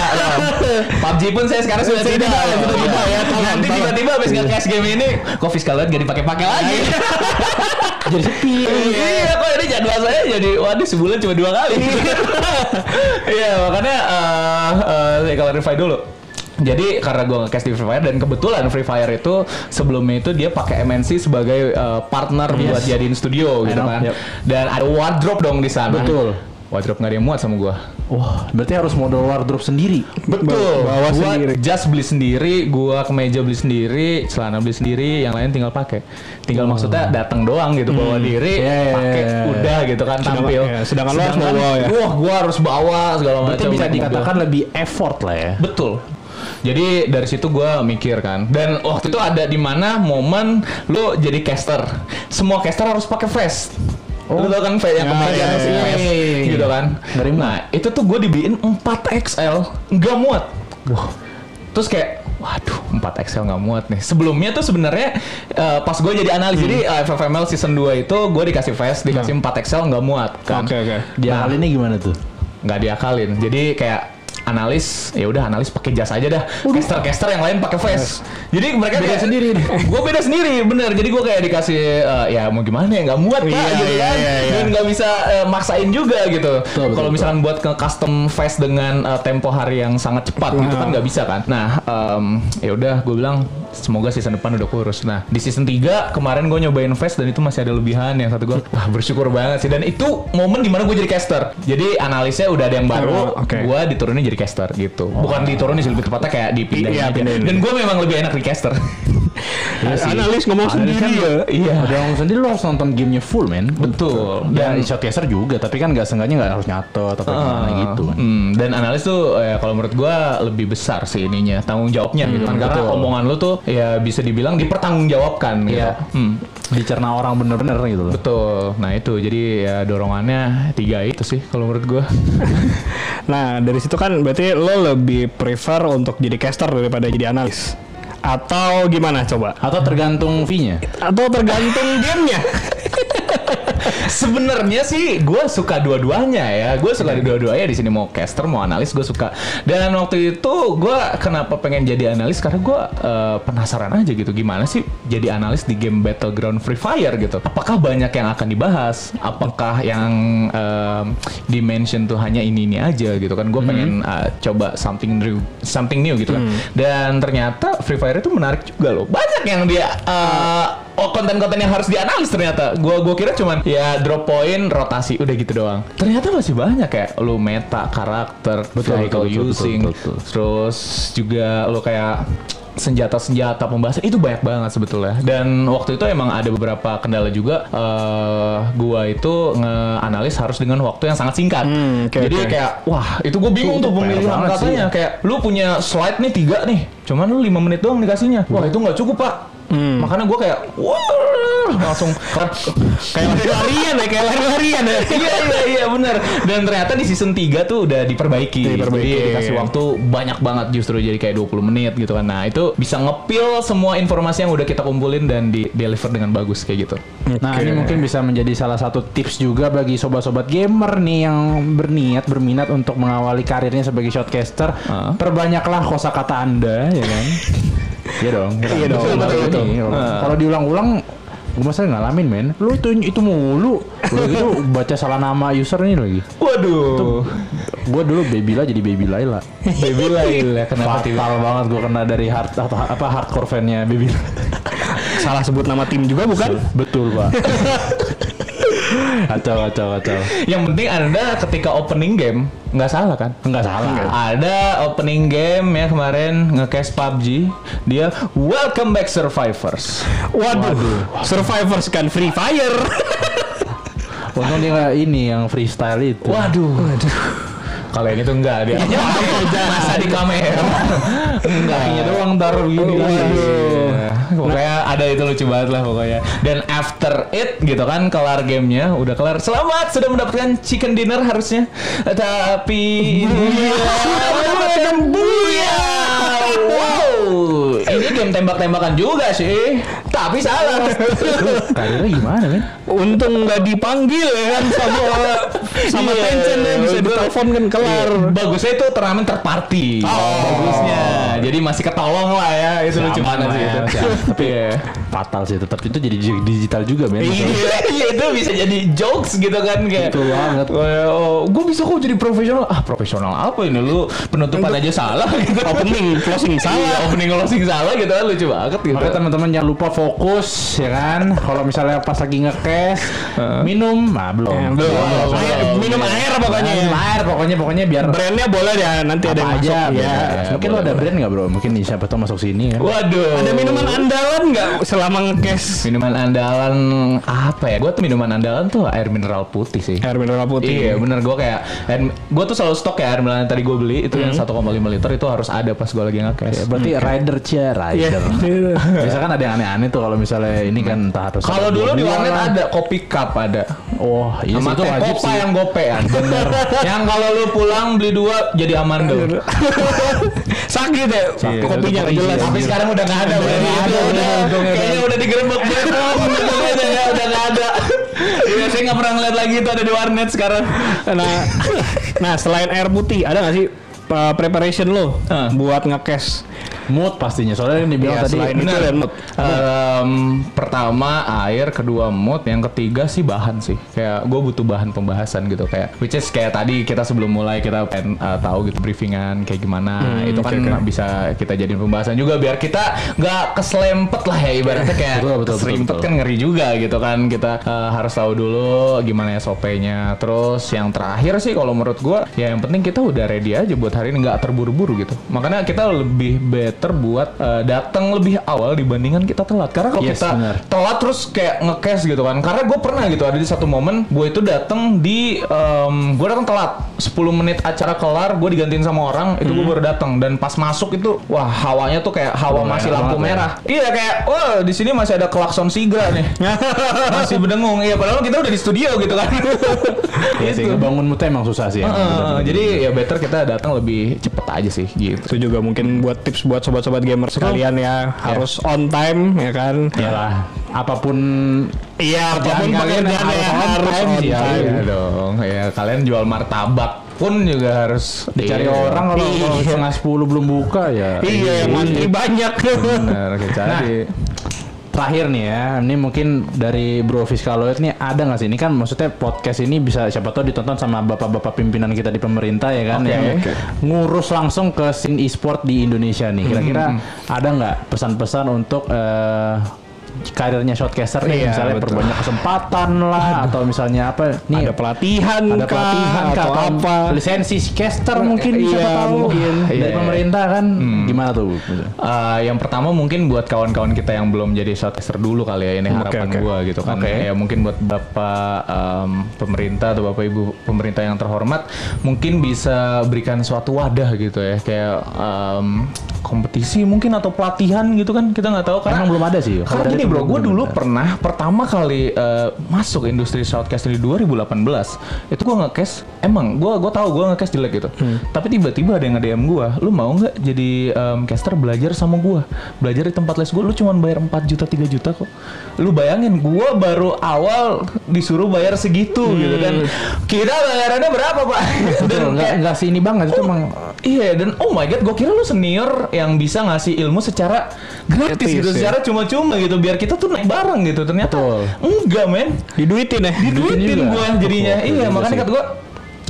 *laughs* PUBG pun saya sekarang sudah tidak. Sudah tidak ya. Nanti tiba-tiba habis ngecast game ini, kok Fizz kalian gak dipakai-pakai lagi. *laughs* jadi sepi. Iya, kok ini jadwal saya jadi waduh sebulan cuma dua kali. Iya, *laughs* makanya eh eh kalau Fire dulu. Jadi karena gue nge-cast di Free Fire dan kebetulan Free Fire itu sebelumnya itu dia pakai MNC sebagai eh, partner buat jadiin studio I gitu know, kan. yep. Dan ada wardrobe dong di sana. Betul. Wardrobe nggak ada yang muat sama gua. Wah, berarti harus modal wardrobe sendiri. Betul. Bawa gua sendiri. jas beli sendiri, gua kemeja beli sendiri, celana beli sendiri, yang lain tinggal pakai. Tinggal maksudnya datang doang gitu bawa diri, Iya, iya, pakai iya, iya. udah gitu kan Sedangkan- tampil. iya, sedangkan lo harus bawa ya. Wah, gua harus bawa segala macam. Berarti bisa mobil. dikatakan lebih effort lah ya. Betul. Jadi dari situ gua mikir kan, dan waktu itu ada di mana momen lu jadi caster, semua caster harus pakai vest. Oh. Lu tau kan vest yang Ya, iya, iya, vest, iya, iya, iya. gitu kan. Ngeri banget. Nah itu tuh gue dibeliin 4 XL, nggak muat. Wah. Terus kayak, waduh 4 XL nggak muat nih. Sebelumnya tuh sebenarnya eh, pas gue jadi analis, jadi Hmm. eh, FFML season 2 itu gue dikasih vest, dikasih 4 XL nggak muat kan. Oke, oke. Dia kali ini gimana tuh? nggak diakalin. Jadi kayak analis ya udah analis pakai jas aja dah. Caster caster yang lain pakai vest. Jadi mereka Beda kayak, sendiri *laughs* gue beda sendiri bener. Jadi gue kayak dikasih eh, ya mau gimana ya nggak muat pak Iya, gitu iya, kan. iya, iya. Dan nggak bisa eh, maksain juga gitu. Kalau misalkan buat ke custom vest dengan eh, tempo hari yang sangat cepat gitu kan nggak bisa kan. Nah em, ya udah gue bilang semoga season depan udah kurus. Nah di season 3 kemarin gue nyobain vest dan itu masih ada lebihan yang satu gue wah bersyukur banget sih dan itu momen di mana gue jadi caster. Jadi analisnya udah ada yang baru, Oh, oke. gue diturunin jadi caster gitu. Bukan diturunin sih lebih tepatnya kayak dipindahin Iya, pindahin. Dan gue memang lebih enak di caster. *laughs* Analis ngomong Analis sendiri kan ya. iya. Udah ngomong sendiri lo harus nonton gamenya full men. Betul. Ya Dan shotcaster juga, tapi kan nggak sengaja nggak harus nyatet atau gimana Ah, gitu kan. hmm, dan analis tuh ya kalau menurut gua lebih besar sih ininya tanggung jawabnya gitu kan karena betul. omongan lu tuh ya bisa dibilang dipertanggungjawabkan gitu. Iya. Hmm, Dicerna orang bener-bener gitu loh. betul. Nah itu jadi ya dorongannya tiga itu sih kalau menurut gua. *laughs* Nah, dari situ kan berarti lo lebih prefer untuk jadi caster daripada jadi analis. Atau gimana coba? Atau tergantung fee-nya. Atau tergantung gamenya. *laughs* Sebenarnya sih gue suka dua-duanya ya. Gue suka di dua-duanya di sini mau caster mau analis gue suka. Dan waktu itu gue kenapa pengen jadi analis karena gue eh, penasaran aja gitu gimana sih jadi analis di game Battleground Free Fire gitu. Apakah banyak yang akan dibahas? Apakah yang em, dimension tuh hanya ini ini aja gitu kan? Gue pengen eh, coba something new, something new gitu kan. Dan ternyata Free Fire itu menarik juga loh. Banyak yang dia eh, oh konten-konten yang harus dianalis ternyata. Gua gua kira cuman ya drop point, rotasi, udah gitu doang. Ternyata masih banyak kayak lu meta karakter, Betul, vehicle betul, betul, using, betul, betul. terus juga lu kayak senjata-senjata pembahasan itu banyak banget sebetulnya dan waktu itu emang ada beberapa kendala juga eh gua itu ngeanalis harus dengan waktu yang sangat singkat Hmm, oke, jadi oke. kayak wah itu gue bingung tuh pemilihan katanya ya. kayak lu punya slide nih tiga nih cuman lu lima menit doang dikasihnya wah itu nggak cukup pak. Makanya gue kayak wah langsung kayak lari-larian ya, kayak lari-larian ya. *laughs* iya iya iya benar dan ternyata di season 3 tuh udah diperbaiki Diperbaiki. jadi dikasih waktu banyak banget justru jadi kayak 20 menit gitu kan nah itu bisa ngepil semua informasi yang udah kita kumpulin dan di deliver dengan bagus kayak gitu Nah ini mungkin bisa menjadi salah satu tips juga bagi sobat-sobat gamer nih yang berniat berminat untuk mengawali karirnya sebagai shotcaster. Ah. Perbanyaklah kosakata anda, ya kan? *laughs* Iya dong. Iya dong, Betul, betul, betul. betul. Kalau- diulang-ulang, gue masa ngalamin men. Lu itu itu mulu. Udah gitu baca salah nama user ini lagi. waduh Gue dulu Babyla jadi Baby Laila. baby Laila kenapa tiba Fatal banget gue kena dari hard atau apa hardcore fannya Baby. Salah sebut nama tim juga bukan? Betul pak. *laughs* Kacau, kacau, kacau. Yang penting anda ketika opening game nggak salah kan? Enggak salah. Ada opening game ya kemarin nge-cast PUBG Dia Welcome Back Survivors Waduh, Survivors kan Free Fire. *laughs* Untung dia nggak ini yang freestyle itu. Waduh Kalau ini tuh enggak dia. *laughs* Masa di kamera. Enggak. Kakinya doang taruh gini. Iya. Pokoknya ada itu lucu banget lah pokoknya. Dan after it gitu kan Kelar gamenya Udah kelar. Selamat sudah mendapatkan chicken dinner harusnya. Tapi Mendapatkan buya. Wow. Ini game tembak-tembakan juga sih Tapi salah *laughs* Karirnya gimana kan? Untung nggak dipanggil ya kan sama *laughs* sama Iya, Tencent ya bisa ditelepon kan kelar. Iya. Bagusnya itu turnamen terparty. Bagusnya. Jadi masih ketolong lah ya. Itu lucu banget sih ya, itu. *laughs* Tapi ya. Fatal sih tetap itu jadi dig- digital juga men. Iya, iya, itu bisa jadi jokes gitu kan kayak. Betul banget. Oh, gue bisa kok jadi profesional. Ah, profesional apa ini lu? Penutupan aja salah gitu. Opening, closing Iya, salah. opening closing salah gitu kan lucu banget gitu. Makanya teman-teman jangan lupa fokus ya kan. Kalau misalnya pas lagi nge-cash minum, nah belum. Ya, belum. Belum. Air, minum air pokoknya ya. Minum air pokoknya pokoknya biar Brandnya boleh ya nanti ada yang apa masuk. aja. ya. bebas. Mungkin lo boleh, ada boleh. brand nggak bro? Mungkin siapa tahu masuk sini kan. Waduh. Ada minuman andalan nggak selama nge-cash? Minuman andalan apa ya? Gue tuh minuman andalan tuh air mineral putih sih. Air mineral putih. Iya bener gue kayak gue tuh selalu stok ya air mineral yang tadi gue beli itu yang 1,5 liter itu harus ada pas gue lagi Ya, nge-cash. berarti rider cia Iya. *laughs* rider. Kan ada yang aneh-aneh tuh kalau misalnya ini kan entah harus Kalau dulu di warnet lah. ada kopi cup ada. Oh iya sih Sama itu wajib sih. yang gopean. *laughs* Bener. yang kalau lu pulang beli dua jadi amando. *laughs* Sakit ya Iya, kopinya itu jelas. Tapi sekarang udah nggak ada. Udah nggak itu ada, udah, kayaknya kan. udah digerebek *laughs* udah ya, udah nggak ada. Iya, saya nggak pernah ngeliat lagi itu ada di warnet sekarang. Nah, nah selain air putih ada nggak sih uh, preparation lo Hah. buat nge-cash? mood pastinya soalnya yang dibilang Iya, tadi selain itu dan mood. Em, pertama air, kedua mood, yang ketiga sih bahan sih. Kayak gue butuh bahan pembahasan gitu kayak which is kayak tadi kita sebelum mulai kita pengen uh, tahu gitu briefingan kayak gimana. Hmm, itu kan oke. bisa kita jadiin pembahasan juga biar kita nggak keselempet lah ya ibaratnya *laughs* kayak Betul, betul, keserimpet betul, kan ngeri juga gitu kan. Kita uh, harus tahu dulu gimana SOP-nya. Terus yang terakhir sih kalau menurut gue ya yang penting kita udah ready aja buat hari ini nggak terburu-buru gitu. Makanya kita lebih better buat uh, datang lebih awal dibandingkan kita telat. Karena kalau Yes, kita benar. telat terus kayak nge-cash gitu kan. Karena gue pernah gitu ada di satu momen gue itu datang di gue datang telat 10 menit acara kelar gue digantiin sama orang itu gue baru datang dan pas masuk itu wah hawanya tuh kayak hawa Lumayan masih lampu ya. merah. Iya kayak wah di sini masih ada klakson sigra nih. *laughs* masih berdengung. Iya padahal kita udah di studio gitu kan. ya Gitu. ngebangun moodnya emang susah sih. Heeh, Bener-bener. jadi ya better kita datang lebih cepet aja sih gitu. Itu juga mungkin buat tips buat sobat-sobat gamer sekalian ya harus on time ya kan. Iyalah, apa pun Iya, apa pun kalian pekerjaan harus ya on harus time on sih, ya. time. Iya dong, ya kalian jual martabak pun juga harus dicari Iya. orang kalau kalau setengah sepuluh belum buka ya. Iya, yang mantri banyak. Kayak cari. Terakhir nih ya, ini mungkin dari Bro Fiskaloid nih ada nggak sih? Ini kan maksudnya podcast ini bisa siapa tahu ditonton sama bapak-bapak pimpinan kita di pemerintah ya kan? Oke, yang oke. ngurus langsung ke scene e-sport di Indonesia nih. Kira-kira ada nggak pesan-pesan untuk eh, karirnya shotcaster nih? Iya, misalnya betul. perbanyak kesempatan lah, atau misalnya apa? Nih ada pelatihan ada kah, pelatihan kah, atau apa? lisensi caster mungkin Iya, siapa tahu mungkin. dari Iya. pemerintah kan gimana tuh? Eh, yang pertama mungkin buat kawan-kawan kita yang belum jadi shotcaster dulu kali ya ini harapan oke. gua gitu kan Oke. ya mungkin buat bapak em, pemerintah atau bapak ibu pemerintah yang terhormat mungkin bisa berikan suatu wadah gitu ya kayak em, kompetisi mungkin atau pelatihan gitu kan kita nggak tahu karena Emang belum ada sih. Karena gini bro, gue dulu pernah pertama kali eh, masuk industri shoutcast di 2018 itu gue nge-cast emang gue gue tahu gue nge-cast jelek gitu. Hmm. Tapi tiba-tiba ada yang nge-DM gue, lu mau nggak jadi em, caster belajar sama gue, belajar di tempat les gue, lu cuma bayar 4 juta 3 juta kok. Lu bayangin gue baru awal disuruh bayar segitu gitu kan. Kita bayarannya berapa pak? Hmm. Betul, nggak nggak sini banget itu emang Iya dan oh my god, gue kira lu senior yang bisa ngasih ilmu secara gratis gitu, ya. secara cuma-cuma gitu, biar kita tuh naik bareng gitu. Ternyata Betul. enggak men, Diduitin ya. diduitin juga. gue jadinya. Oh, iya makanya kata gue,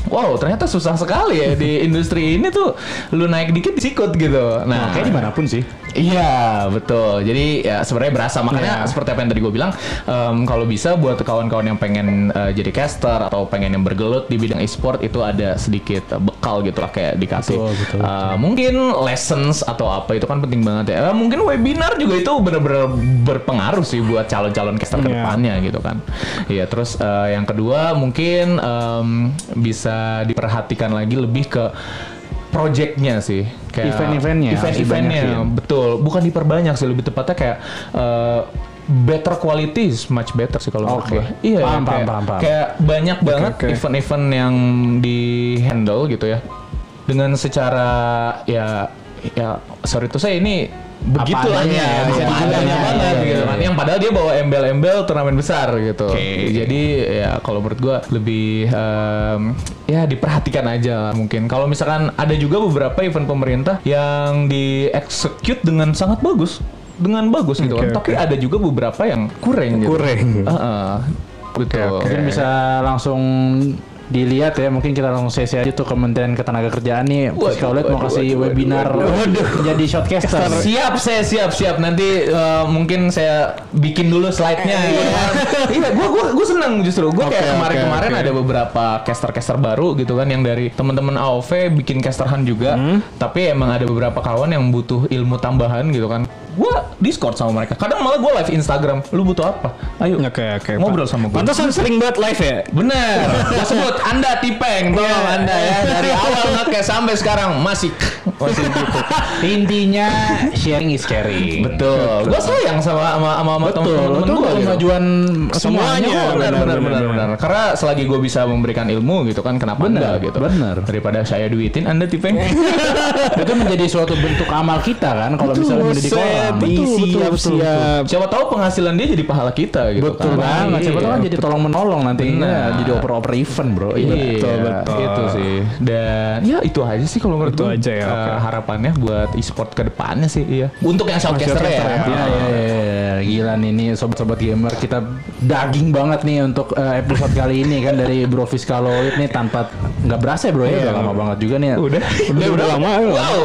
wow ternyata susah sekali ya di *laughs* industri ini tuh lu naik dikit disikut gitu. Nah, Kayak di mana pun sih. Iya betul. Jadi ya sebenarnya berasa makanya seperti apa yang tadi gue bilang, em, kalau bisa buat kawan-kawan yang pengen eh, jadi caster atau pengen yang bergelut di bidang e-sport itu ada sedikit bekal gitu lah kayak dikasih. Betul, betul, eh, mungkin lessons atau apa itu kan penting banget ya. Eh, mungkin webinar juga itu benar-benar berpengaruh sih buat calon-calon caster Iya. ke depannya gitu kan. Iya terus eh, yang kedua mungkin em, bisa diperhatikan lagi lebih ke projectnya sih kayak Event-eventnya event-eventnya betul bukan diperbanyak sih lebih tepatnya kayak eh, better quality is much better sih kalau menurut Oke. gue. Iya, Paham, kayak, paham, paham, paham. kayak banyak banget event-event yang di handle gitu ya. Dengan secara ya ya sorry tuh saya ini begitulah adanya ya, bisa adanya dibilang. banget Iya, gitu kan. Yang padahal dia bawa embel-embel turnamen besar gitu. Oke. Jadi ya kalau menurut gua lebih em, ya diperhatikan aja mungkin. Kalau misalkan ada juga beberapa event pemerintah yang di execute dengan sangat bagus, dengan bagus gitu Oke, kan. Tapi oke. ada juga beberapa yang kurang gitu. Kurang. Heeh. betul. oke. Mungkin bisa langsung dilihat ya mungkin kita langsung sesi aja tuh Kementerian Ketenagakerjaan nih Waduh, Fiskaulet mau waduh, kasih waduh, webinar *laughs* jadi shotcaster Siap, saya siap, siap. Nanti eh, mungkin saya bikin dulu slide-nya. ya. *laughs* iya, gua gua gua seneng justru. Gua Oke, kayak kemarin-kemarin oke, oke. ada beberapa caster-caster baru gitu kan yang dari teman-teman AOV bikin casterhan juga. Hmm. Tapi emang ada beberapa kawan yang butuh ilmu tambahan gitu kan. Gua Discord sama mereka. Kadang malah gua live Instagram. Lu butuh apa? Ayo. Oke oke. Ngobrol Pak. sama gua. Pantesan sering banget live ya. Bener, gua sebut Anda tipeng, tolong Iya. Anda ya dari awal nge sampai sekarang masih masih gitu. intinya sharing is caring Betul. Gue sayang sama sama sama, sama itu gua gitu. kemajuan semuanya. Benar, benar, benar, benar. Karena selagi gue bisa memberikan ilmu gitu kan, kenapa Benar, enggak gitu? benar. Daripada saya duitin, anda tipeng. *laughs* itu menjadi suatu bentuk amal kita kan kalau misalnya menjadi kolam siap siap. Siapa tahu penghasilan dia jadi pahala kita gitu betul kan? banget siapa tahu kan Iya. jadi tolong menolong nantinya Benar. jadi oper-oper event bro Iya, Betul, betul. Itu sih. Dan ya itu aja sih kalau menurut gua. aja ya, oke. harapannya buat e-sport ke depannya sih, iya. Untuk yang shoutcaster ya. ya. Ya, ya, ya, ya. gila nih nih sobat-sobat gamer kita daging banget nih untuk eh, episode kali ini kan dari Bro Fiskaloid nih tanpa nggak berasa ya bro ya? Udah lama banget juga nih Udah, Udah, udah lama, ya. Wow.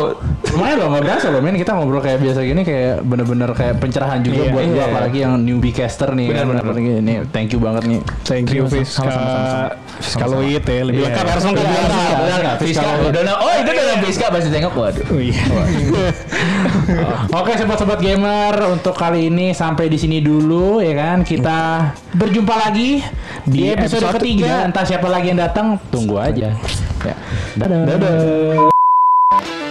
lumayan loh nggak berasa loh men. Kita ngobrol kayak biasa gini kayak bener-bener kayak pencerahan juga Iya, buat gua iya. apalagi yang newbie caster nih. Kan Apalagi ini thank you banget nih. Thank you Sama- Fiskaloid ya lebih Iya. lengkap harus lengkap Iya, ya. Benar, na- oh itu udah Fiska pasti tengok waduh. Oh, iya. Oke sobat-sobat gamer untuk kali ini sampai di sini dulu ya kan kita berjumpa lagi di episode, ketiga. entah siapa lagi yang datang tunggu aja ya Dadah. Dadah.